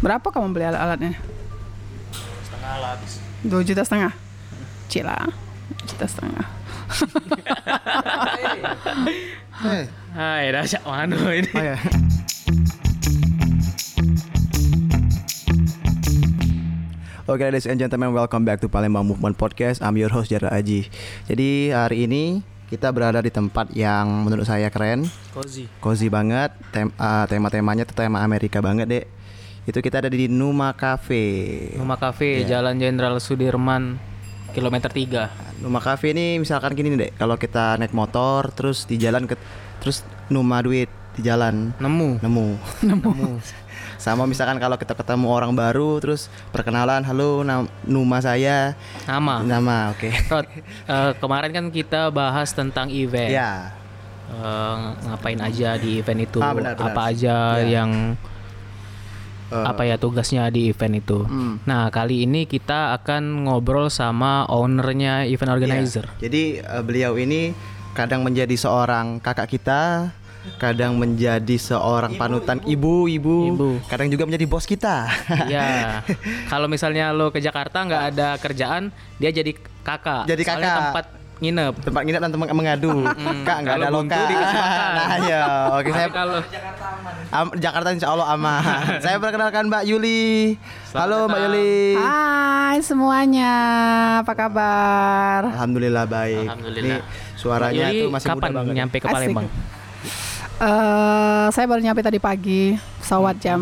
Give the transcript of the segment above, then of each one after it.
Berapa kamu beli alat-alatnya? Setengah habis. Dua juta setengah. Cila, juta setengah. Eh, Hai, dah siap mana ini? oh ya. Oke, ladies and gentlemen, welcome back to Palembang Movement Podcast. I'm your host Jara Aji. Jadi hari ini kita berada di tempat yang menurut saya keren, Cozy. cozy banget. Tem uh, tema-temanya tuh tema Amerika banget, Dek. Itu kita ada di Numa Cafe. Rumah Cafe, Jalan Jenderal Sudirman, kilometer 3. Numa Cafe ini misalkan gini nih, Dek. Kalau kita naik motor terus di jalan ke terus Numa duit di jalan Nemu. nemu. Nemu. Sama misalkan kalau kita ketemu orang baru terus perkenalan, halo Numa saya Nama. nama, oke. Rod, eh, kemarin kan kita bahas tentang event. Ya, Eh, ngapain aja di event itu? Ah, benar, benar. Apa aja Ya. yang Eh, apa ya tugasnya di event itu? Hmm. Nah, kali ini kita akan ngobrol sama ownernya event organizer. ya. Jadi eh, beliau ini kadang menjadi seorang kakak kita, kadang menjadi seorang panutan ibu-ibu, Ibu. kadang juga menjadi bos kita. Ya, kalau misalnya lo ke Jakarta nggak ada kerjaan, dia jadi kakak. Jadi Soalnya kakak. tempat nginep. tempat nginep dan tempat mengadu. Kak nggak ada buntu loka. dikasih makan. Nah, ya. Oke, saya kalau Am- Jakarta insya Allah aman. saya perkenalkan Mbak Yuli. Halo Mbak Yuli. Hai semuanya, apa kabar? Alhamdulillah baik. Alhamdulillah. Ini suaranya Yuli tuh masih kapan muda banget. nyampe ke. Palembang? Eh, saya baru nyampe tadi pagi, pesawat jam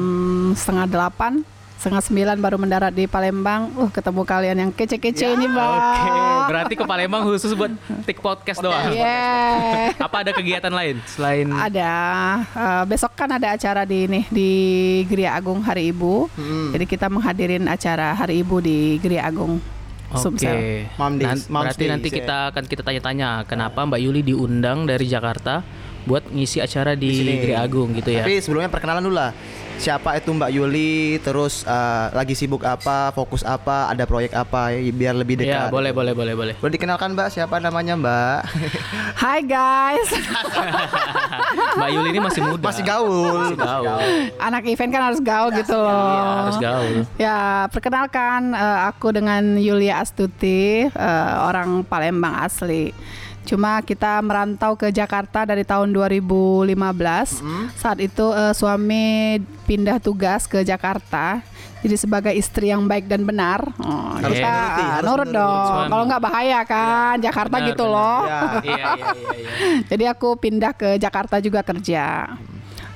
setengah delapan, setengah sembilan baru mendarat di Palembang. Uh, ketemu kalian yang kece-kece ini, Mbak. Oke, berarti ke Palembang khusus buat tik podcast doang. Yeah. Apa ada kegiatan lain selain Ada eh, besok kan ada acara di ini di Geria Agung Hari Ibu. Hmm. Jadi kita menghadirin acara Hari Ibu di Geria Agung. Oke. Mom Days, Nan- Mom's berarti Days, nanti ya. kita akan kita tanya-tanya kenapa Mbak Yuli diundang dari Jakarta buat ngisi acara di, Di sini. Gri Agung gitu ya. Tapi sebelumnya perkenalan dulu lah. Siapa itu Mbak Yuli? Terus eh, lagi sibuk apa? Fokus apa? Ada proyek apa? Ya, Biar lebih Ya, dekat. boleh boleh boleh boleh. Boleh dikenalkan Mbak? Siapa namanya Mbak? Hai guys. Mbak Yuli ini masih muda. Masih gaul. Masih gaul. Anak event kan harus gaul gitu loh. Iya, harus gaul. Ya, perkenalkan eh, aku dengan Yulia Astuti, eh, orang Palembang asli. Cuma kita merantau ke Jakarta dari tahun 2015. Saat itu eh, suami pindah tugas ke Jakarta. Jadi sebagai istri yang baik dan benar, oh, Harus kita menuruti, ah, harus nurut dong. Kalau nggak bahaya kan, Jakarta Benar, gitu benar. loh. Ya. Iya iya iya iya. Jadi aku pindah ke Jakarta juga kerja.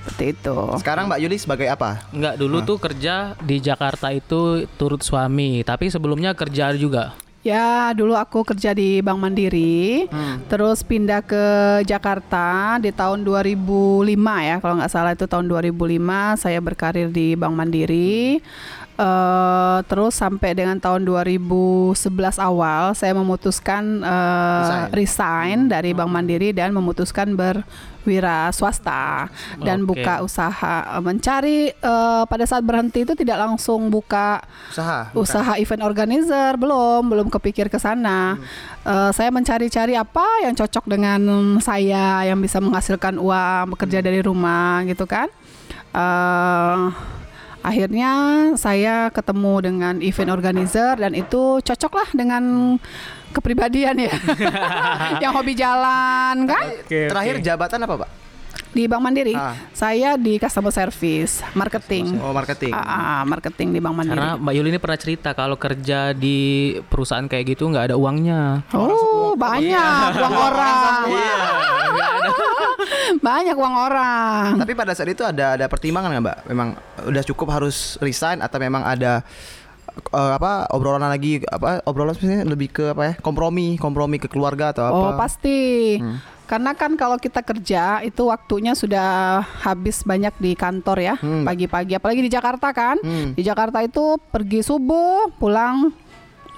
Seperti itu. Sekarang Mbak Yuli sebagai apa? Enggak dulu tuh kerja di Jakarta itu turut suami, tapi sebelumnya kerja juga. Ya, dulu aku kerja di Bank Mandiri, terus pindah ke Jakarta di tahun 2005 ya, kalau nggak salah itu tahun 2005 saya berkarir di Bank Mandiri. Eh, terus sampai dengan tahun 2011 awal saya memutuskan eh, resign. dari Bank Mandiri dan memutuskan berwira swasta dan Oke. buka usaha Eh, mencari eh, pada saat berhenti itu tidak langsung buka Usaha. usaha event organizer belum belum kepikir ke sana Eh, saya mencari-cari apa yang cocok dengan saya yang bisa menghasilkan uang bekerja dari rumah gitu kan Eh, akhirnya saya ketemu dengan event organizer dan itu cocok lah dengan kepribadian ya yang hobi jalan kan Oke, Terakhir jabatan apa Pak? di Bank Mandiri Ah. saya di customer service marketing Oh marketing. Ah, ah, marketing di Bank Mandiri Karena Mbak Yuli ini pernah cerita kalau kerja di perusahaan kayak gitu nggak ada uangnya. Oh, banyak uang orang. Iya, banyak uang orang. Tapi pada saat itu ada ada pertimbangan nggak Mbak? Memang udah cukup harus resign atau memang ada eh, apa obrolan lagi apa obrolan sebenarnya lebih ke apa ya kompromi kompromi ke keluarga atau apa? Oh, pasti. Karena kan kalau kita kerja itu waktunya sudah habis banyak di kantor ya, Hmm. pagi-pagi apalagi di Jakarta kan. Hmm. Di Jakarta itu pergi subuh, pulang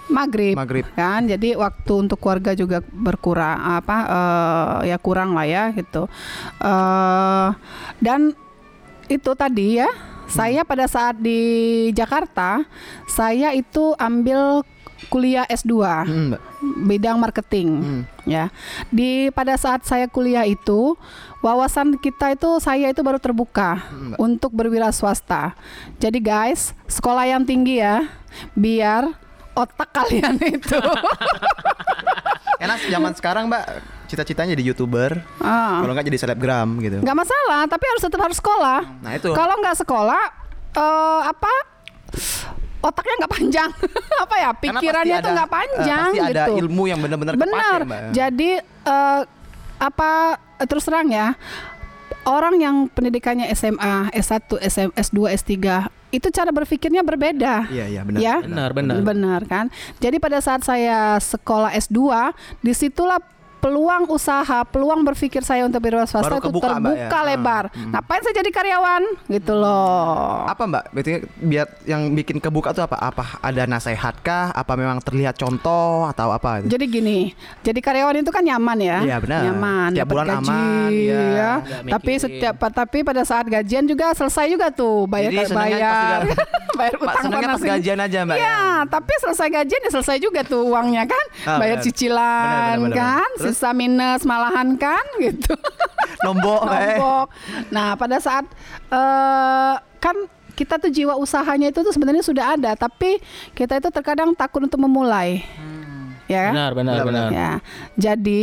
maghrib, Maghrib. kan. Jadi waktu untuk keluarga juga berkurang apa eh, ya kurang lah ya gitu. Eh, dan itu tadi ya Saya pada saat di Jakarta, saya itu ambil kuliah S2 Hmm, Mbak. bidang marketing ya. Di pada saat saya kuliah itu wawasan kita itu saya itu baru terbuka untuk berwira swasta. Jadi guys, sekolah yang tinggi ya biar otak kalian itu Enak zaman sekarang Mbak cita-citanya jadi youtuber, ah, kalau nggak jadi selebgram gitu. nggak masalah, tapi harus tetap harus sekolah. Nah itu. Kalau nggak sekolah eh, apa otaknya nggak panjang apa ya pikirannya tuh nggak panjang eh, pasti ada gitu. ilmu yang benar-benar Benar. kepake, Mbak. Jadi eh, apa eh, terus terang ya orang yang pendidikannya SMA, S1, SM, S2, S3 itu cara berpikirnya berbeda. Iya iya benar. Ya? Benar, benar. Benar kan? Jadi pada saat saya sekolah S2, di situlah peluang usaha, peluang berpikir saya untuk berwira swasta Baru itu kebuka, terbuka ya? lebar. Ngapain saya jadi karyawan? Gitu loh. Apa Mbak? Berarti biar yang bikin kebuka tuh apa? Apa ada nasihat kah? Apa memang terlihat contoh atau apa? itu? Jadi gini, jadi karyawan itu kan nyaman ya, Iya, benar. nyaman, Tiap bulan gaji, aman, iya. ya. Nggak Tapi setiap tapi pada saat gajian juga selesai juga tuh bayar Jadi bayar, bayar utang pas gajian aja Mbak. Iya, tapi selesai gajian ya selesai juga tuh uangnya kan, Ah, bayar benar. cicilan Benar, benar, benar. kan, Terus? Sisa minus malahan kan, gitu. Nombok, Mbak. eh. Nombok. Nah, pada saat eh kan kita tuh jiwa usahanya itu tuh sebenarnya sudah ada, tapi kita itu terkadang takut untuk memulai. Ya. kan? Benar, benar, Benar, benar. Ya, jadi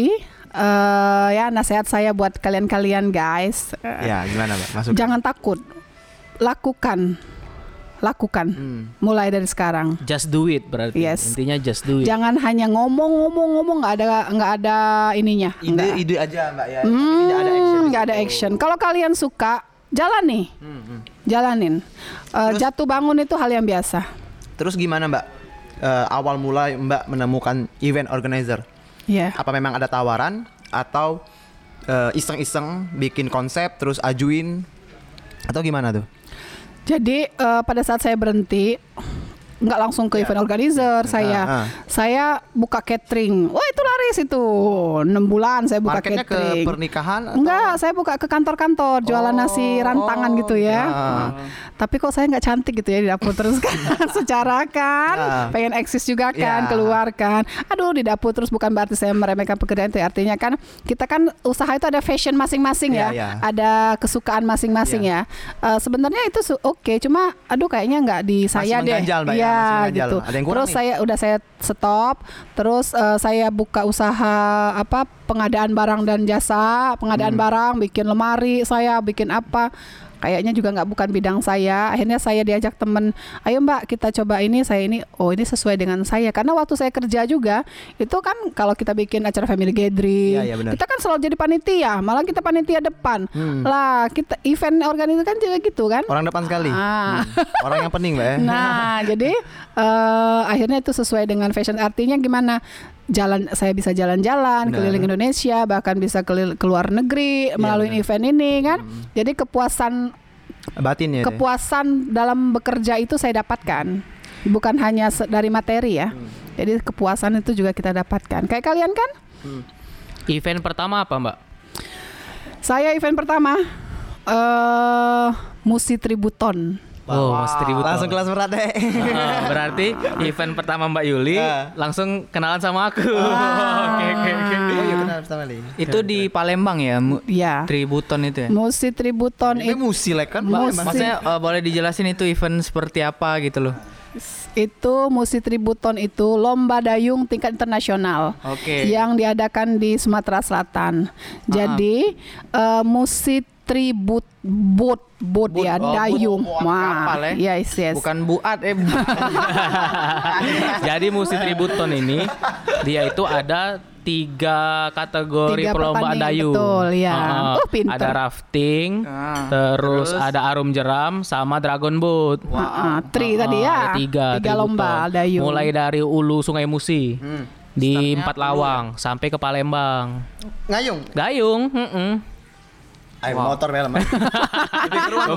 eh ya nasihat saya buat kalian-kalian guys, Ya gimana Mbak? Masuk. jangan takut, lakukan, lakukan, Hmm. mulai dari sekarang. Just do it berarti. Yes. Intinya just do it. Jangan hanya ngomong-ngomong-ngomong nggak ada nggak ada ininya. Ide nggak. ide aja Mbak ya. Hmm, Tapi tidak ada action. nggak ada action. Kalau kalian suka, jalan nih, Hmm, hmm. jalanin. Eh, jatuh bangun itu hal yang biasa. Terus gimana Mbak? Eh, awal mulai Mbak menemukan event organizer. Ya. Apa memang ada tawaran atau eh, iseng-iseng bikin konsep terus ajuin atau gimana tuh? Jadi eh, pada saat saya berhenti nggak langsung ke event organizer saya ah. saya buka catering wah laris itu enam bulan saya buka Marketnya ke catering pernikahan atau- Enggak, saya buka ke kantor-kantor jualan Oh, nasi rantangan gitu ya. ya. Nah, Tapi kok saya nggak cantik gitu ya di dapur terus kan. Secara kan Ya. pengen eksis juga kan, Ya. keluar kan. Aduh di dapur terus bukan berarti saya meremehkan pekerjaan itu artinya kan kita kan usaha itu ada fashion masing-masing ya. Ya, ya. Ada kesukaan masing-masing ya. Eh, sebenarnya itu oke, cuma aduh kayaknya nggak di saya deh. ya, Iya, masih mengganjal. gitu. Ada yang kurang terus nih. saya udah saya stop, terus eh, saya buka usaha apa pengadaan barang dan jasa, pengadaan Hmm. barang, bikin lemari, saya bikin apa. Kayaknya juga nggak bukan bidang saya. Akhirnya saya diajak temen, ayo Mbak kita coba ini. Saya ini, oh ini sesuai dengan saya. Karena waktu saya kerja juga, itu kan kalau kita bikin acara family gathering, iya, benar. kita kan selalu jadi panitia. Malah kita panitia depan. Hmm. Lah kita event organisasi kan juga gitu kan. Orang depan sekali. Ah. Hmm. Orang yang pening, Mbak. ya. Nah, jadi eh, akhirnya itu sesuai dengan fashion. Artinya gimana? Jalan saya bisa jalan-jalan keliling Indonesia, bahkan bisa kelil- keluar negeri melalui benar. event ini kan. Jadi kepuasan Batin ya. kepuasan dalam bekerja itu saya dapatkan. Bukan hanya dari materi ya. Jadi kepuasan itu juga kita dapatkan. Kayak kalian kan? Event pertama apa, Mbak? Saya event pertama eh Musi Tributon. Oh, Mas Tributon. Langsung kelas berat deh. Ah, berarti event pertama Mbak Yuli Ah. langsung kenalan sama aku. Oke, oke, oke. Oh iya pertama kali. Itu di Palembang ya, Mu- Ya. Tributon itu ya. Musi Tributon Ini itu musilek kan, Mus- Mbak? Musik. Maksudnya eh, boleh dijelasin itu event seperti apa gitu loh. itu Musi Tributon itu lomba dayung tingkat internasional Oke. yang diadakan di Sumatera Selatan. Jadi eh, Musi Tribut boat boat Boat, ya oh, dayung. Wah, kapal ya? yes yes. Bukan buat eh. Jadi Musi Tributon ini dia itu ada tiga kategori Tiga perlombaan dayung. betul, ya. Heeh. Oh, pinter. ada rafting, Ah, terus, terus? ada arum jeram sama dragon boat. Ah, ah, tri tadi Ah, ya. ada tiga, tiga lomba dayung. Mulai dari ulu Sungai Musi Hmm. di Startnya Empat ulu Lawang sampai ke Palembang. Ngayung. Gayung, heeh. Ayo motor memang.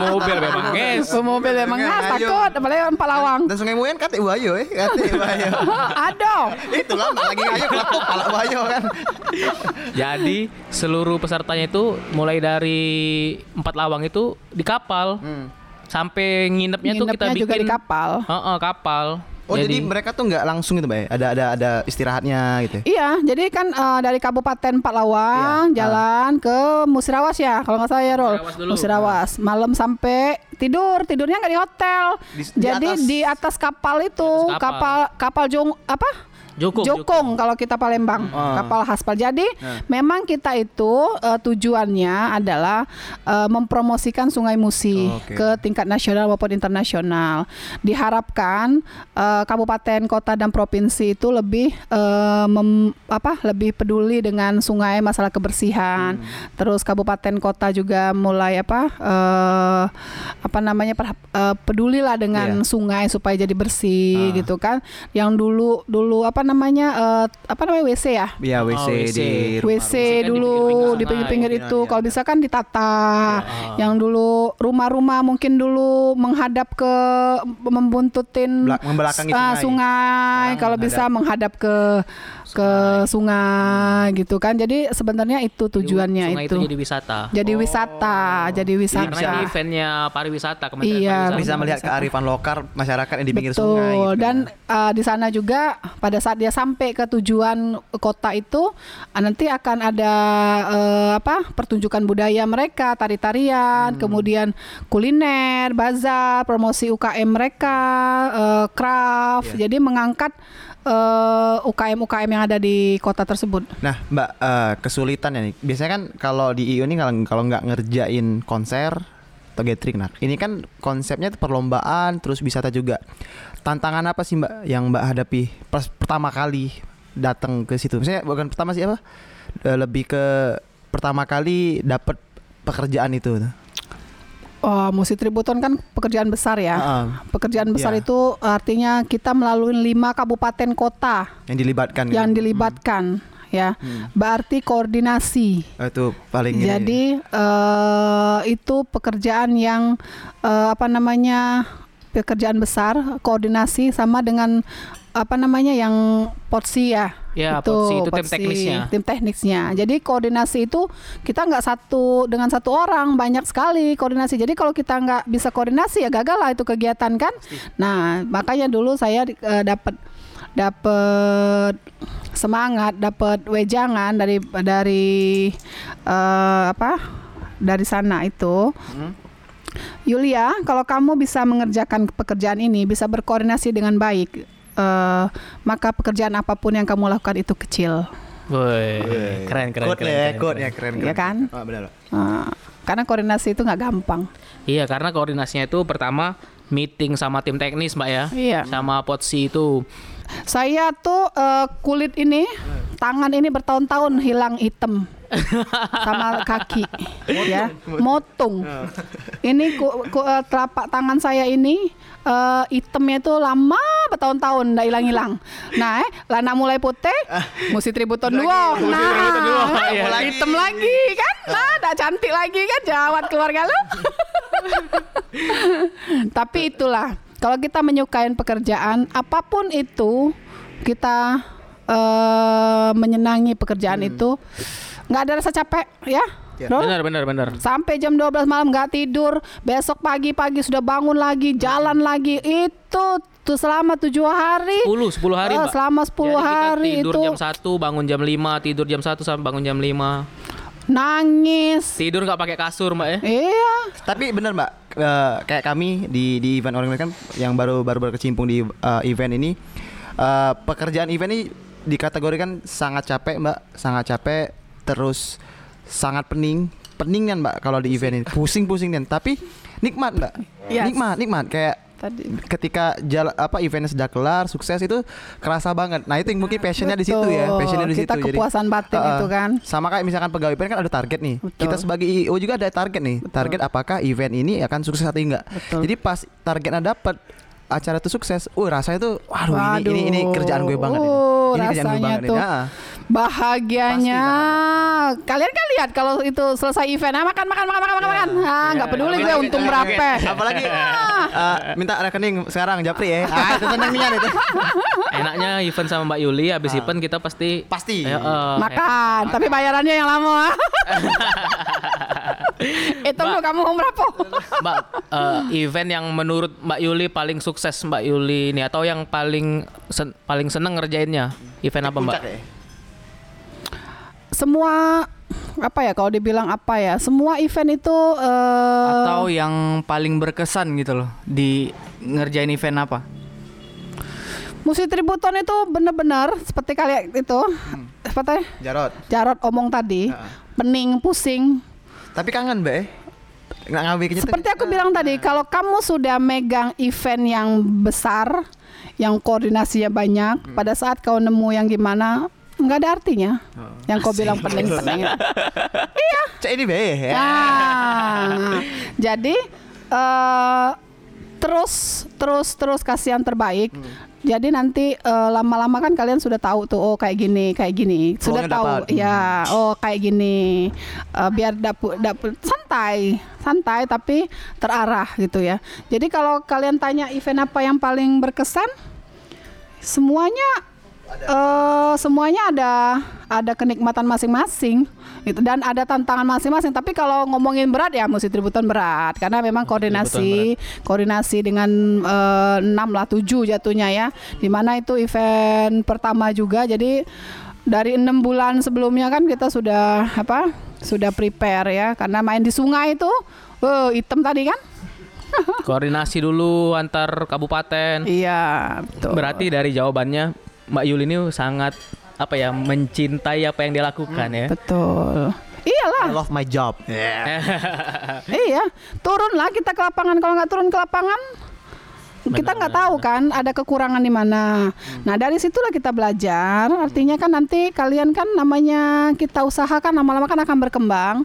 mobil memang, guys. Pemobil emang Sungai ah, Dayung. takut apalagi empat lawang. Dan Sungai Muyen kate Bayo eh, kate Bayo. Aduh. Itu lah lagi ngayung kelepok pala Bayo kan. Jadi seluruh pesertanya itu mulai dari Empat Lawang itu di kapal. Hmm. sampai nginepnya, tuh kita Nginepnya bikin juga di kapal. Heeh, kapal. Oh jadi, mereka tuh nggak langsung gitu mbak ya? Ada ada ada istirahatnya gitu. ya? Iya, jadi kan eh, dari Kabupaten Paklawang Iya, jalan ke Musirawas ya, kalau nggak salah ya Rol. Musirawas dulu. Musirawas. Malam sampai tidur, tidurnya nggak di hotel. Di- di jadi atas- di atas kapal itu, Di atas kapal. kapal kapal jong apa? Jokong, Jokong kalau kita Palembang, Ah. kapal Haspal. Jadi Nah. memang kita itu eh, tujuannya adalah eh, mempromosikan Sungai Musi Oh, oke. ke tingkat nasional maupun internasional. Diharapkan eh, kabupaten, kota dan provinsi itu lebih eh, mem- apa? lebih peduli dengan sungai, masalah kebersihan. Hmm. Terus kabupaten, kota juga mulai apa? eh, apa namanya? eh, pedulilah dengan Iya. sungai supaya jadi bersih Ah. gitu kan. Yang dulu dulu apa namanya? eh, apa namanya WC ya? Iya WC, Oh, WC. di rumah- WC di dulu di pinggir-pinggir sungai. itu Iya, kalau iya. bisa kan ditata. Iya. Yang dulu rumah-rumah mungkin dulu menghadap ke membuntutin Belak- membelakangi sungai. sungai. Kalau bisa menghadap ke ke sungai gitu kan. Jadi sebenarnya itu tujuannya Sungai itu. itu jadi wisata. Jadi wisata, jadi wisata. Karena ini eventnya pariwisata Kementerian Iya, Pariwisata. bisa melihat Wisata. kearifan lokal masyarakat yang di pinggir Betul. sungai. gitu Dan uh, di sana juga pada saat dia sampai ke tujuan kota itu uh, nanti akan ada uh, apa pertunjukan budaya mereka, tari-tarian, kemudian kuliner, bazar, promosi UKM mereka, uh, craft. Iya. Jadi mengangkat uh, UKM-UKM yang ada di kota tersebut. Nah, Mbak, eh, kesulitannya nih. Biasanya kan kalau di IO ini kalau nggak ngerjain konser atau gathering, nah ini kan konsepnya tuh perlombaan, terus wisata juga. Tantangan apa sih Mbak yang Mbak hadapi pas pertama kali datang ke situ? Misalnya bukan pertama sih apa? Eh, lebih ke pertama kali dapat pekerjaan itu. Oh, musik tributon kan pekerjaan besar ya. Heeh, Pekerjaan besar Iya. itu artinya kita melalui lima kabupaten kota yang dilibatkan. yang gitu. dilibatkan ya. Berarti koordinasi. Oh, itu paling ini. Jadi eh, itu pekerjaan yang eh, apa namanya pekerjaan besar, koordinasi sama dengan apa namanya yang potsi ya. Ya, potsi itu tim potsi, teknisnya. Tim teknisnya. Jadi koordinasi itu kita nggak satu dengan satu orang, banyak sekali koordinasi. Jadi kalau kita nggak bisa koordinasi ya gagal lah itu kegiatan kan. Nah makanya dulu saya eh, dapat dapat semangat, dapat wejangan dari dari eh, apa dari sana itu. Yulia, kalau kamu bisa mengerjakan pekerjaan ini, bisa berkoordinasi dengan baik, eh, maka pekerjaan apa pun yang kamu lakukan itu kecil, Woi, keren keren Quote keren. ya, keren, keren. ya keren. Iya kan? Ah, benar. Eh, karena koordinasi itu nggak gampang. Iya, karena koordinasinya itu pertama meeting sama tim teknis, Mbak ya. Iya. Sama potsi itu. Saya tuh eh, kulit ini, tangan ini bertahun-tahun hilang hitam sama kaki, ya, motung. Ini ku, ku- telapak tangan saya ini eh, hitamnya itu lama bertahun-tahun nggak hilang-hilang. Nah, eh, lana mulai putih, mesti tributon dua. Nah, iya. hitam lagi kan? Nah, nggak cantik lagi kan jawat keluarga lu. Tapi itulah kalau kita menyukai pekerjaan apa pun itu kita eh, menyenangi pekerjaan itu nggak ada rasa capek ya. Ya. Rol? Benar benar benar. Sampai jam 12 malam nggak tidur, besok pagi-pagi sudah bangun lagi, jalan lagi. Itu tuh selama tujuh hari. 10 10 hari, Mbak. selama 10 Jadi kita hari tidur itu jam 1, bangun jam 5, tidur jam 1 sampai bangun jam 5. nangis. Tidur nggak pakai kasur, Mbak ya. Iya. Tapi benar mbak, eh, kayak kami di di event orang kan yang baru baru berkecimpung di eh, event ini, eh, pekerjaan event ini dikategorikan sangat capek mbak, sangat capek, terus sangat pening, pening kan mbak kalau di event ini, pusing-pusing kan, tapi nikmat mbak, Yes. nikmat nikmat kayak Tadi. ketika jalan apa eventnya sudah kelar sukses itu kerasa banget nah itu yang mungkin passionnya di situ ya Betul. passionnya di Kita situ kepuasan batin Heeh. itu kan. sama kayak misalkan pegawai event kan ada target nih Betul. kita sebagai IO juga ada target nih target apakah event ini akan sukses atau enggak Betul. jadi pas targetnya dapat acara itu sukses, uh rasanya tuh, waduh, ini, ini ini kerjaan gue banget ini, Uh, ini kerjaan gue rasanya banget tuh ini. Ah. bahagianya. Kalian kan lihat kalau itu selesai event, ah, makan makan makan makan makan. makan. Ah, nggak peduli gue untung berapa. Apalagi eh, minta rekening sekarang Japri ya. Ah, itu seneng nian itu. Enaknya event sama Mbak Yuli habis event kita pasti Pasti. Ya, eh, Makan, tapi bayarannya yang lama. Itu lu kamu mau berapa? Mbak, eh, event yang menurut Mbak Yuli paling sukses Mbak Yuli ini atau yang paling sen- paling seneng ngerjainnya? Event apa Mbak? Ya? Semua apa ya kalau dibilang apa ya? Semua event itu eh, Atau yang paling berkesan gitu loh di ngerjain event apa? musik tributon itu benar-benar seperti kalian itu seperti Jarot. Jarot omong tadi, pening, pusing. Tapi kangen, Mbak. eh? Seperti aku bilang tadi, kalau kamu sudah megang event yang besar, yang koordinasinya banyak, pada saat kau nemu yang gimana, nggak ada artinya. Yang kau bilang pening-pening. Cek ini, Mbak. ya. Nah, jadi eh terus terus terus kasih yang terbaik. Jadi nanti eh, lama-lama kan kalian sudah tahu tuh oh kayak gini kayak gini. Sudah Peluangnya tahu. dapat. ya oh kayak gini. Eh, biar dapur dapur santai santai tapi terarah gitu ya. Jadi kalau kalian tanya event apa yang paling berkesan, semuanya eh semuanya ada ada kenikmatan masing-masing gitu. Dan ada tantangan masing-masing. Tapi kalau ngomongin berat ya musik tributon berat. Karena memang koordinasi koordinasi dengan eh, enam lah tujuh jatuhnya ya. Di mana itu event pertama juga. Jadi dari enam bulan sebelumnya kan kita sudah apa sudah prepare ya. Karena main di sungai itu oh hitam tadi kan? Koordinasi dulu antar kabupaten. iya betul. Berarti dari jawabannya Mbak Yuli ini sangat apa ya mencintai apa yang dia lakukan ya. betul iyalah I love my job. Iya, turunlah kita ke lapangan. Kalau nggak turun ke lapangan, kita nggak tahu kan ada kekurangan di mana. Nah dari situlah kita belajar. Artinya kan nanti kalian kan namanya kita usahakan lama-lama kan akan berkembang.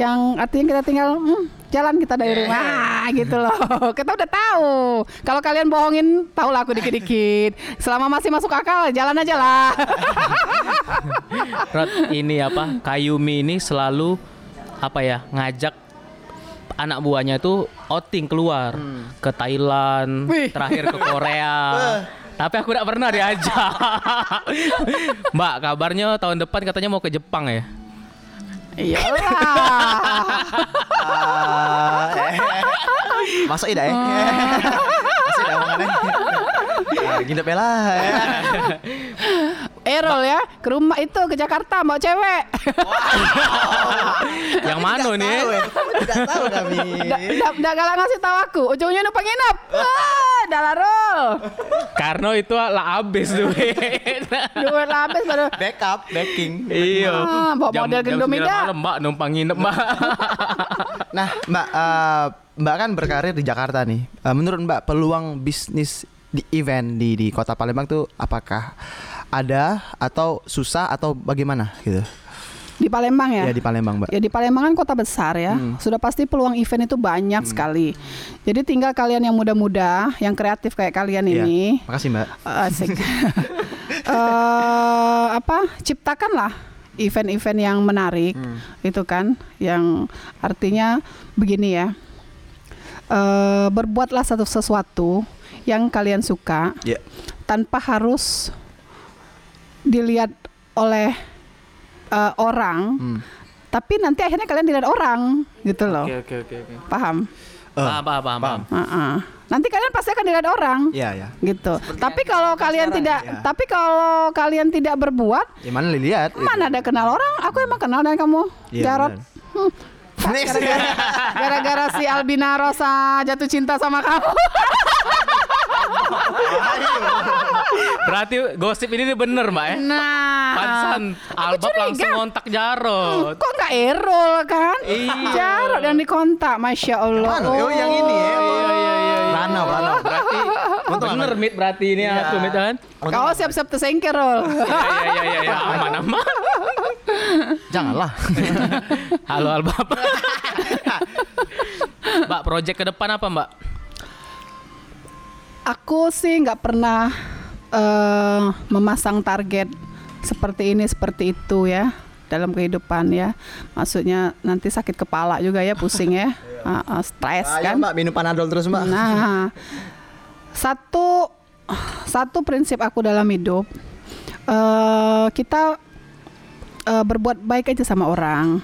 Yang artinya kita tinggal hmm, jalan kita dari rumah gitu loh. Kita udah tahu. Kalau kalian bohongin, tahu lah aku dikit-dikit. Selama masih masuk akal, jalan aja lah. Rod ini apa Kayumi ini selalu apa ya ngajak anak buahnya itu outing keluar ke Thailand, Wih. terakhir ke Korea. Tapi aku tidak pernah diajak. Mbak, kabarnya tahun depan katanya mau ke Jepang ya? Iyalah. Ah, eh. Masuk ida ya. Masuk ida omongannya. Ah, Gini lah ya. Ke rumah itu ke Jakarta mau cewek. Yang mana nih? Tahu, ya. Tidak tahu kami. Nggak galak ngasih tahu aku. Ujungnya numpang nginep. Ah, dalarul. Karena itu lah habis duit. Duit lah habis baru. Backup, backing. iya. Ah, bawa model gendong 9 mida. malam, Mbak numpang nginep, Mbak. Nah, Mbak, eh, Mbak kan berkarir di Jakarta nih. Eh, menurut Mbak peluang bisnis di event di di Kota Palembang tuh apakah ada atau susah atau bagaimana gitu? Di Palembang ya. Ya di Palembang, Mbak. Ya di Palembang kan kota besar ya. Sudah pasti peluang event itu banyak sekali. Jadi tinggal kalian yang muda-muda, yang kreatif kayak kalian Iya. ini. Makasih, Mbak. Asik. Eh, apa? Ciptakanlah event-event yang menarik, itu kan, yang artinya begini ya. Eh, berbuatlah satu sesuatu yang kalian suka Ya. tanpa harus dilihat oleh eh, orang, Hmm. tapi nanti akhirnya kalian dilihat orang, gitu loh. oke oke oke. Paham? Paham, paham, paham, paham. Heeh. Nanti kalian pasti akan dilihat orang Iya, ya. gitu. tapi kalau kalian tidak, ya. tapi kalau kalian tidak berbuat, Ya mana lihat? mana ada kenal orang? Aku emang kenal dengan kamu, Iya, Jarot. Hmm. Gara-gara, gara-gara si Albina Rosa jatuh cinta sama kamu. Berarti gosip ini bener, Mbak ya? Nah, Pansan Albab langsung ngontak Jarot. kok nggak Erol kan? Iya. Jarot yang dikontak, masya Allah. Anu, oh, yang ini ya. Iya, iya, iya. Rano, Rano. Berarti bener mit berarti ini Iya. aku mit kan? Kau siap-siap tersengker, Rol. Iya iya iya iya aman aman. Janganlah. Halo Albab. Mbak, project ke depan apa, Mbak? Aku sih nggak pernah eh, memasang target seperti ini seperti itu ya dalam kehidupan ya. Maksudnya nanti sakit kepala juga ya, pusing ya, Ah, ah, stres Ayo, kan. Mbak, minum panadol terus, Mbak. Nah, satu satu prinsip aku dalam hidup eh, kita eh, berbuat baik aja sama orang.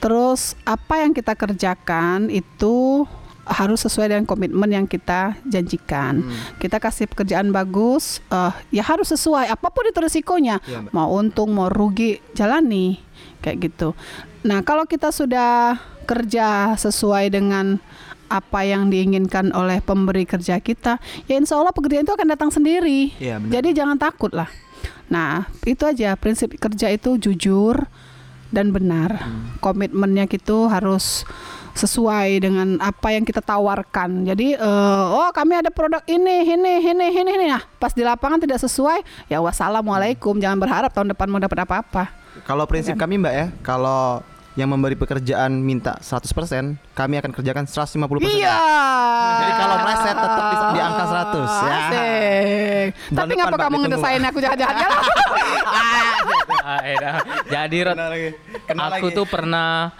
Terus apa yang kita kerjakan itu harus sesuai dengan komitmen yang kita janjikan. Kita kasih pekerjaan bagus, eh, ya harus sesuai apa pun itu risikonya. Iya, Mbak. mau untung, mau rugi, jalani kayak gitu. Nah, kalau kita sudah kerja sesuai dengan apa yang diinginkan oleh pemberi kerja kita, ya insya Allah pekerjaan itu akan datang sendiri. Benar. Jadi jangan takut lah. Nah, itu aja prinsip kerja itu jujur dan benar. Hmm. Komitmennya gitu harus sesuai dengan apa yang kita tawarkan. Jadi, eh, oh kami ada produk ini, ini, ini, ini, ini. Nah, pas di lapangan tidak sesuai, ya wassalamualaikum. Jangan berharap tahun depan mau dapat apa-apa. Kalau prinsip Iya. kami Mbak ya, kalau yang memberi pekerjaan minta 100%, kami akan kerjakan 150%. Iya. Jadi kalau meleset tetap di, di angka 100 ya. Asik. Tapi ngapa kamu ngedesain aku jahat-jahat ya? Ah, edah. Jadi Rod, aku tuh pernah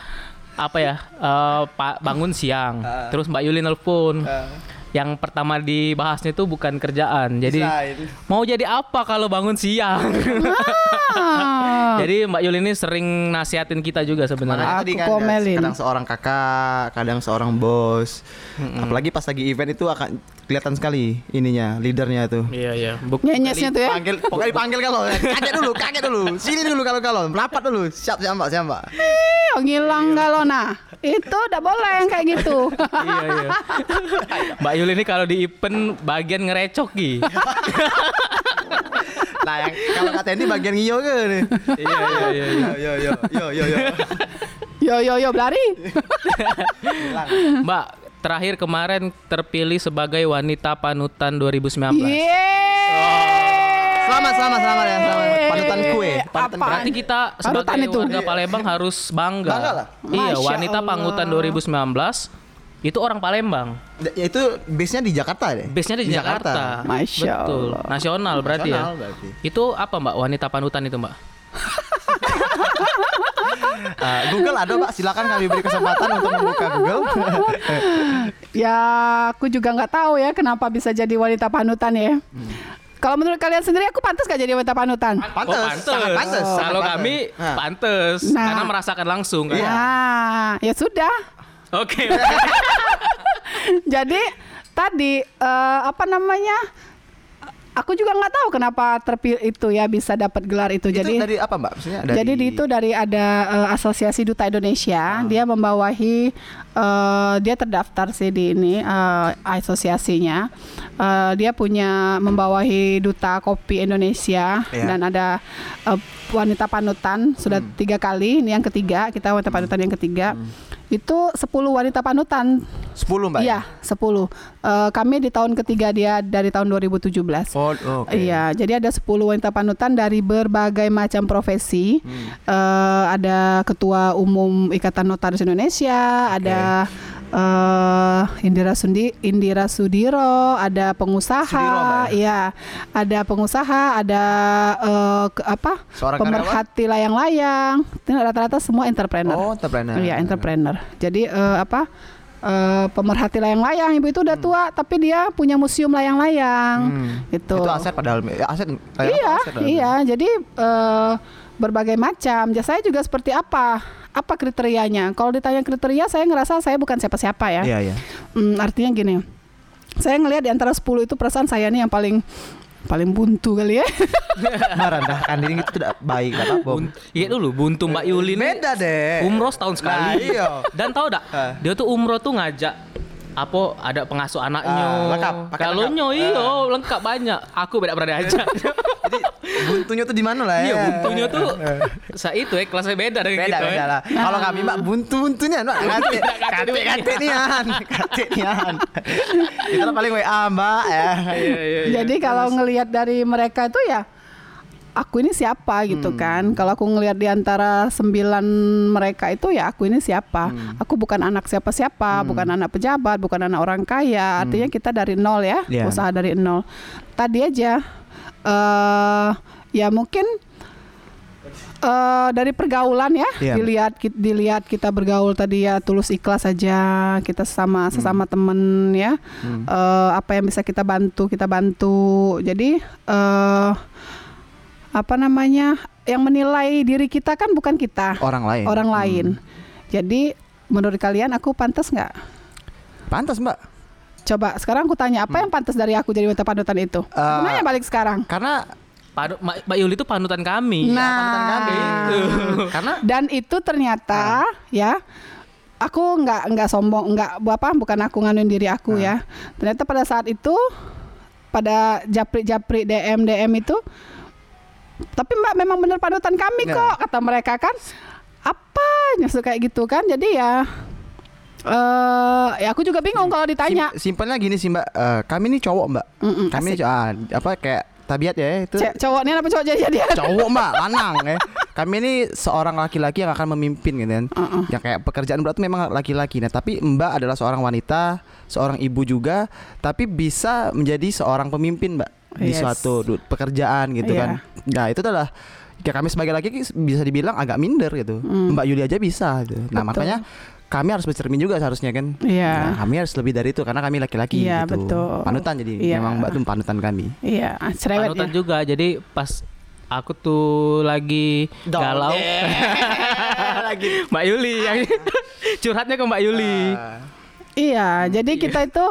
apa ya eh, pa- bangun siang, terus Mbak Yuli nelpon. Yang pertama dibahasnya itu bukan kerjaan, jadi Desain. mau jadi apa kalau bangun siang? Ah. jadi Mbak Yuli ini sering nasihatin kita juga sebenarnya. Aku kan komelin. kadang seorang kakak, kadang seorang bos. Apalagi pas lagi event itu akan kelihatan sekali ininya, leadernya itu. Iya iya. Buk- Nyenyesnya tuh ya. Panggil, pokoknya dipanggil kalau kaget dulu, kaget dulu. Sini dulu kalau kalau, melapat dulu. Siap, siap Mbak, siap Mbak. Ih, ngilang kalau nah. Itu udah boleh yang kayak gitu. iya iya. Mbak Yuli ini kalau di event bagian ngerecok Gi. Nah, yang kalau kata ini bagian ngiyo ke nih. iya iya iya. iya. Yo yo yo yo yo yo. Yo yo yo belari. Mbak, terakhir kemarin terpilih sebagai wanita panutan 2019. Yeay. Selamat, selamat, selamat ya, selamat. Panutan kue, panutan Apaan? Berarti kita sebagai Panutan itu. warga Palembang harus bangga. Bangga lah. Iya, Masya wanita Allah. panutan 2019 itu orang Palembang. Ya, itu base-nya di Jakarta deh. Base-nya di, Jakarta. Masya Betul. Allah. Nasional berarti Nasional ya. berarti. Itu apa Mbak wanita panutan itu Mbak? Ah, Google ada Pak, silakan kami beri kesempatan untuk membuka Google. Ya, aku juga nggak tahu ya kenapa bisa jadi wanita panutan ya. Kalau menurut kalian sendiri aku pantas gak jadi wanita panutan? Pantes, Oh, pantes. sangat pantes. sangat Kalau kami Nah. pantes Nah. karena merasakan langsung kan. Nah, ya sudah. Oke. Jadi tadi eh, apa namanya? Aku juga nggak tahu kenapa terpilih itu ya bisa dapat gelar itu. Itu Jadi dari apa Mbak? Maksudnya dari Jadi di itu dari ada eh, Asosiasi Duta. Indonesia, dia membawahi eh, dia terdaftar sih di ini eh, asosiasinya. Eh, dia punya membawahi Duta Kopi Indonesia Iya. dan ada eh, wanita panutan sudah Hmm. tiga kali, ini yang ketiga kita wanita panutan yang ketiga. Itu 10 wanita panutan. 10 Mbak. Iya, 10. Eh, kami di tahun ketiga dia dari tahun 2017. Oh, oke. Iya, jadi ada 10 wanita panutan dari berbagai macam profesi. Hmm. Eh, ada Ketua Umum Ikatan Notaris Indonesia, ada eh, Indira Sundi, Indira Sudiro, ada pengusaha, Sudiro, ya? iya, ada pengusaha, ada eh, ke- apa? Seorang pemerhati layang-layang. Itu Rata-rata semua entrepreneur. Oh, entrepreneur. Iya, entrepreneur. Jadi eh, apa? eh, pemerhati layang-layang ibu itu udah tua tapi dia punya museum layang-layang Hmm. gitu. Itu aset padahal ya, aset Iya, aset iya. Jadi eh, berbagai macam. Jasanya juga seperti apa? Apa kriterianya? Kalau ditanya kriteria, saya ngerasa saya bukan siapa-siapa ya. Iya, iya. Hmm, artinya gini, saya ngelihat di antara 10 itu perasaan saya nih yang paling paling buntu kali ya. Merendahkan diri itu tidak baik, tidak apa-apa. Iya dulu buntu Mbak Yuli Beda deh. umroh setahun sekali. Nah, iya. Dan tahu dak? Eh. Dia tuh umroh tuh ngajak apa ada pengasuh anaknya. Ah, lengkap, Kalau lengkap. nyo iyo Ah. lengkap banyak. Aku beda pernah diajak. Jadi buntunya tuh di mana lah ya? Iya buntunya tuh saya itu ya kelasnya beda dengan beda kita. beda ya. lah. Kalau kami mbak buntu buntunya, mbak kate kate kate nian, kate nian. Lah paling wa mbak ya. Iya iya. iya. Jadi kalau ngelihat dari mereka itu ya aku ini siapa gitu kan. Kalau aku ngelihat di antara sembilan mereka itu ya aku ini siapa. Aku bukan anak siapa-siapa, bukan anak pejabat, bukan anak orang kaya. Artinya kita dari nol ya, Iya. usaha dari nol. Tadi aja eh ya mungkin eh dari pergaulan ya Iya. dilihat dilihat kita bergaul tadi ya tulus ikhlas saja kita sama sesama temen ya Eh, apa yang bisa kita bantu kita bantu jadi eh apa namanya yang menilai diri kita kan bukan kita Orang lain. orang lain Jadi menurut kalian aku pantas nggak? Pantas mbak. Coba sekarang aku tanya apa yang pantas dari aku jadi wanita panutan itu? Hmm. Aku nanya balik sekarang. Karena Padu, Mbak Mbak Yuli itu panutan kami. Nah, karena dan itu ternyata ya aku nggak nggak sombong nggak apa bukan aku nganuin diri aku ya ternyata pada saat itu pada japri-japri DM DM itu tapi mbak memang benar panutan kami Nggak. kok kata mereka kan apa nyusul kayak gitu kan jadi ya eh ya aku juga bingung kalau ditanya sim- simpelnya gini sih mbak. Eh, kami ini cowok mbak. Mm-mm, kami asik. ah, apa kayak tabiat ya itu. Ce- cowoknya apa cowok jadi dia cowok mbak lanang ya kami ini seorang laki-laki yang akan memimpin gitu kan Uh-uh. yang kayak pekerjaan berat memang laki-laki nah tapi mbak adalah seorang wanita seorang ibu juga tapi bisa menjadi seorang pemimpin mbak di Yes. suatu pekerjaan gitu Iya. kan nah itu adalah ya kami sebagai laki bisa dibilang agak minder gitu mbak Yuli aja bisa gitu. nah Betul. makanya kami harus bercermin juga seharusnya kan Iya. Nah, kami harus lebih dari itu karena kami laki-laki Iya, gitu betul. panutan jadi Iya. memang mbak tuh panutan kami iya cerewet panutan ya. juga. Jadi pas aku tuh lagi galau. Mbak Yuli yang curhatnya ke Mbak Yuli. Iya, jadi kita itu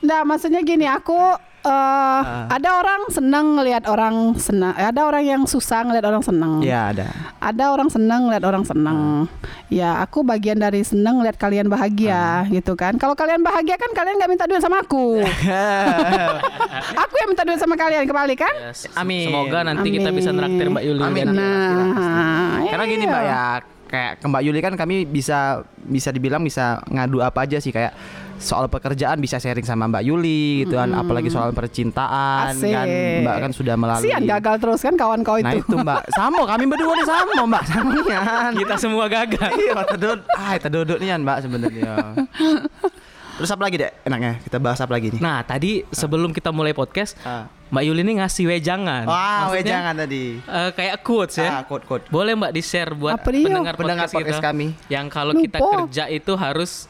Nah, maksudnya gini, aku eh ada orang senang ngelihat orang senang, ada orang yang susah ngelihat orang senang. Iya ada Ada orang senang ngelihat orang senang. Ya, aku bagian dari senang ngelihat kalian bahagia, gitu kan. Kalau kalian bahagia kan kalian nggak minta duit sama aku. aku yang minta duit sama kalian kembali kan? Yes. Amin. Semoga nanti kita bisa Amin. neraktir Mbak Yuli. Amin. dan- Nah, Karena gini iya. Mbak ya, kayak ke Mbak Yuli kan kami bisa bisa dibilang bisa ngadu apa aja sih kayak soal pekerjaan bisa sharing sama Mbak Yuli gitu kan, apalagi soal percintaan Asik. kan Mbak kan sudah melalui. Sian gagal terus kan kawan kau Nah itu. itu Mbak, sama kami berdua nih sama Mbak, sama nian. Kita semua gagal. Iya, kita duduk, ah kita duduk nian Mbak sebenarnya. Terus apa lagi dek? Enaknya kita bahas apa lagi nih? Nah, tadi sebelum kita mulai podcast, Ah. Mbak Yuli ini ngasih wejangan. Wah, Maksudnya, jangan tadi. eh, kayak quotes ya. Ah, quote quote. Boleh Mbak di-share buat Apa dia? pendengar, Pendengar podcast, podcast kita kami. Yang kalau kita kerja itu harus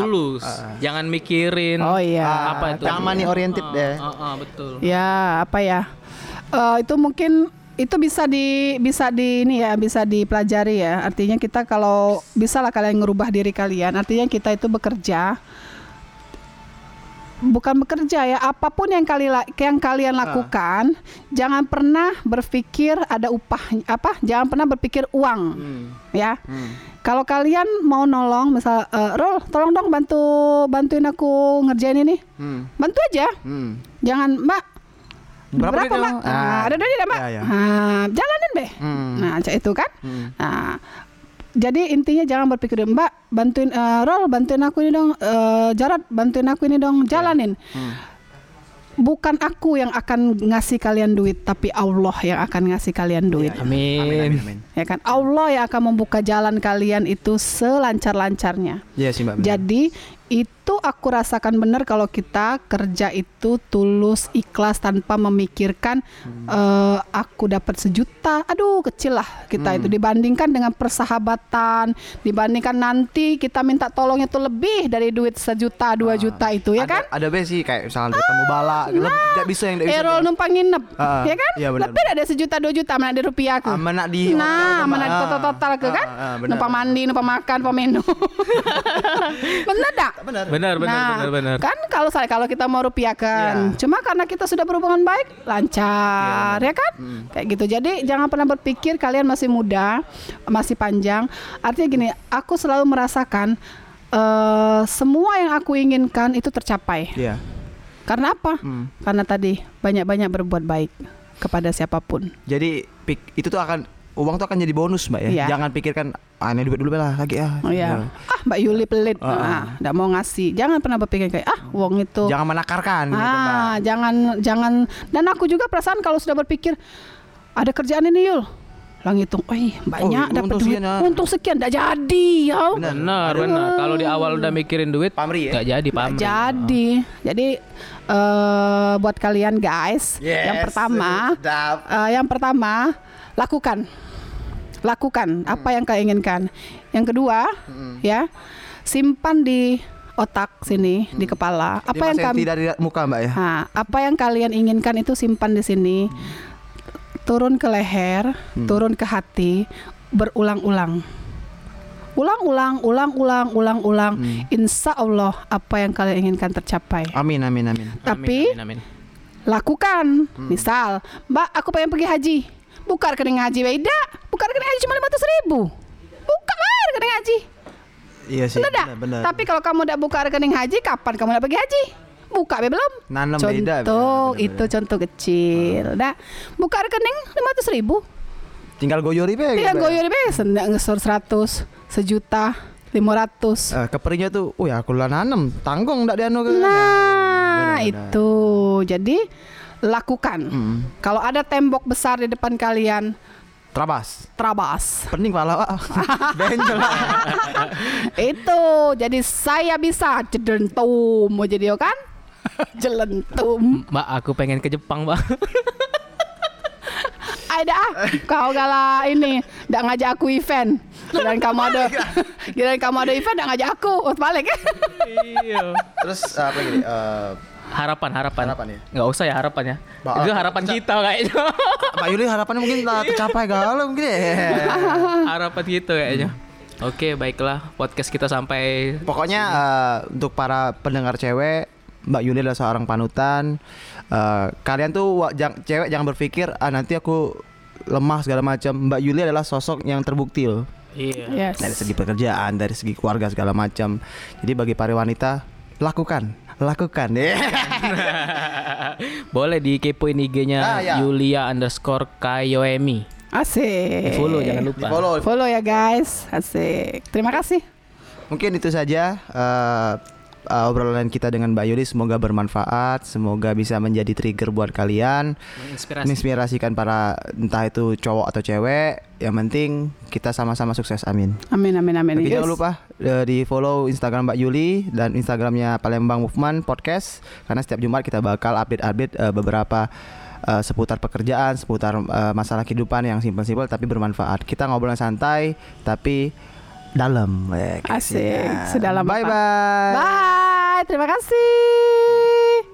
tulus. Jangan mikirin Oh iya. apa itu. Jangan money oriented Ah, deh. ah, ah, betul. Ya, apa ya? Eh, itu mungkin itu bisa di bisa di ini ya, bisa dipelajari ya. Artinya kita kalau bisa lah kalian ngerubah diri kalian. Artinya kita itu bekerja bukan bekerja ya, apa pun yang kali yang kalian lakukan, jangan pernah berpikir ada upah apa? Jangan pernah berpikir uang. Ya. Kalau kalian mau nolong misal eh, Rol, tolong dong bantu bantuin aku ngerjain ini. Hmm. Bantu aja. Hmm. Jangan Mbak Berapa Berapa, Mbak? Ah, Ah. ada duit tidak, Mbak? Ya, ya. Ah, jalanin, Be. Hmm. Nah, itu kan. Hmm. Nah, jadi intinya jangan berpikir, Mbak, bantuin eh, Rol, bantuin aku ini dong. Eh, Jarot, bantuin aku ini dong. Jalanin. Hmm. Bukan aku yang akan ngasih kalian duit, tapi Allah yang akan ngasih kalian duit. Amin. Amin, amin, amin. Ya kan? Allah yang akan membuka jalan kalian itu selancar-lancarnya. Iya sih Mbak. Jadi itu aku rasakan benar kalau kita kerja itu tulus, ikhlas tanpa memikirkan eh, aku dapat sejuta. Aduh, kecil lah kita itu dibandingkan dengan persahabatan, dibandingkan nanti kita minta tolongnya tuh lebih dari duit sejuta, dua juta itu ya ada, kan? Ada be sih kayak misalnya ketemu bala, nah, bisa yang tidak bisa. Errol numpang nginep, Ah, ya kan? iya benar. lebih dari sejuta dua juta mana di rupiah aku. Ah, mana di Nah, mana total total ke Ah, kan? ah, benar. numpang mandi, numpang makan, numpang minum. bener dak? Benar. Benar, benar, nah, benar, benar. kan kalau saya kalau kita mau rupiahkan, Iya. cuma karena kita sudah berhubungan baik, lancar, ya kan? Hmm. Kayak gitu. Jadi jangan pernah berpikir kalian masih muda, masih panjang. Artinya gini, aku selalu merasakan eh, semua yang aku inginkan itu tercapai. Iya. Karena apa? Hmm. Karena tadi banyak-banyak berbuat baik kepada siapa pun. Jadi itu tuh akan uang tuh akan jadi bonus mbak ya. Iya. Jangan pikirkan ah ini duit dulu lah lagi ya. Oh ya. Ah, Mbak Yuli pelit. Ah, ah. Nggak mau ngasih. Jangan pernah berpikir kayak ah, uang itu. Jangan menakarkan gitu mbak. Ah, jangan jangan dan aku juga perasaan kalau sudah berpikir ada kerjaan ini Yul. Lang hitung, eh banyak Oh, dapat untung duit. sekian, ah. Untung sekian enggak jadi, ya. Benar. Benar, benar. Kalau di awal udah mikirin duit, Pamri ya? nggak jadi Nggak pamri. jadi. Jadi eh buat kalian guys, yang Yes, pertama sedap. eh, yang pertama lakukan. Lakukan apa yang kalian inginkan. Yang kedua, ya, simpan di otak sini, di kepala. Apa yang kami tidak di muka mbak ya? Nah, apa yang kalian inginkan itu simpan di sini. Turun ke leher, turun ke hati, berulang-ulang. Ulang-ulang, ulang-ulang, ulang-ulang. Hmm. Insya Allah apa yang kalian inginkan tercapai. Amin amin amin. Tapi Amin, amin, amin. lakukan. Hmm. Misal, Mbak, aku pengen pergi haji. Buka rekening haji, beda. Buka rekening haji cuma 500 ribu. Buka lah rekening haji. Iya sih. Benar benar. Tapi kalau kamu udah buka rekening haji, kapan kamu udah pergi haji? Buka be belum? Nanam contoh beda, benar, benar, itu contoh kecil. Dah, buka rekening 500 ribu. tinggal goyor ibe. Tinggal goyor be, sendak ngesor 100, sejuta, 500. Eh, keperinya tuh, oh ya aku lah nanam, tanggung ndak dianu. Nah, benar. itu. Jadi lakukan. Hmm. Kalau ada tembok besar di depan kalian, Trabas. terabas. Pening pala Pak. Benjol. Itu. Jadi saya bisa jedentum mau jadi yo kan? Jelentum. Mbak, aku pengen ke Jepang, Mbak. Ada ah, kau gala ini, ndak ngajak aku event. Dan kamu ada, kirain kamu ada event, ndak ngajak aku. Oh, balik. iya. Terus apa lagi? nih? Harapan, harapan. Harapan ya? Nggak usah ya harapan ya. Mbak, Itu harapan kita kayaknya. Mbak Yuli harapannya mungkin lah tercapai galau mungkin ya. harapan gitu kayaknya. Oke, baiklah. Podcast kita sampai Pokoknya eh, untuk para pendengar cewek, Mbak Yuli adalah seorang panutan. Eh, kalian tuh jang- cewek jangan berpikir ah nanti aku lemah segala macam. Mbak Yuli adalah sosok yang terbukti loh. Iya. Yes. Dari segi pekerjaan, dari segi keluarga segala macam. Jadi bagi para wanita, lakukan, lakukan. Boleh dikepoin IG-nya Ah, ya. Yulia underscore Kayoemi. Asik. Di follow jangan lupa. Di follow. Follow ya guys. Asik. Terima kasih. Mungkin itu saja eh, eh, obrolan kita dengan Mbak Yuli. Semoga bermanfaat, semoga bisa menjadi trigger buat kalian. Menginspirasi. menginspirasikan para entah itu cowok atau cewek yang penting kita sama-sama sukses amin Amin amin amin. Tapi Yes. jangan lupa eh, di follow Instagram Mbak Yuli dan Instagramnya Palembang Movement Podcast karena setiap Jumat kita bakal update-update eh, beberapa eh, seputar pekerjaan, seputar eh, masalah kehidupan yang simpel-simpel tapi bermanfaat. Kita ngobrol santai tapi dalam. Eh, Asik. kasihnya. Sedalam Bye bye. Bye. Terima kasih.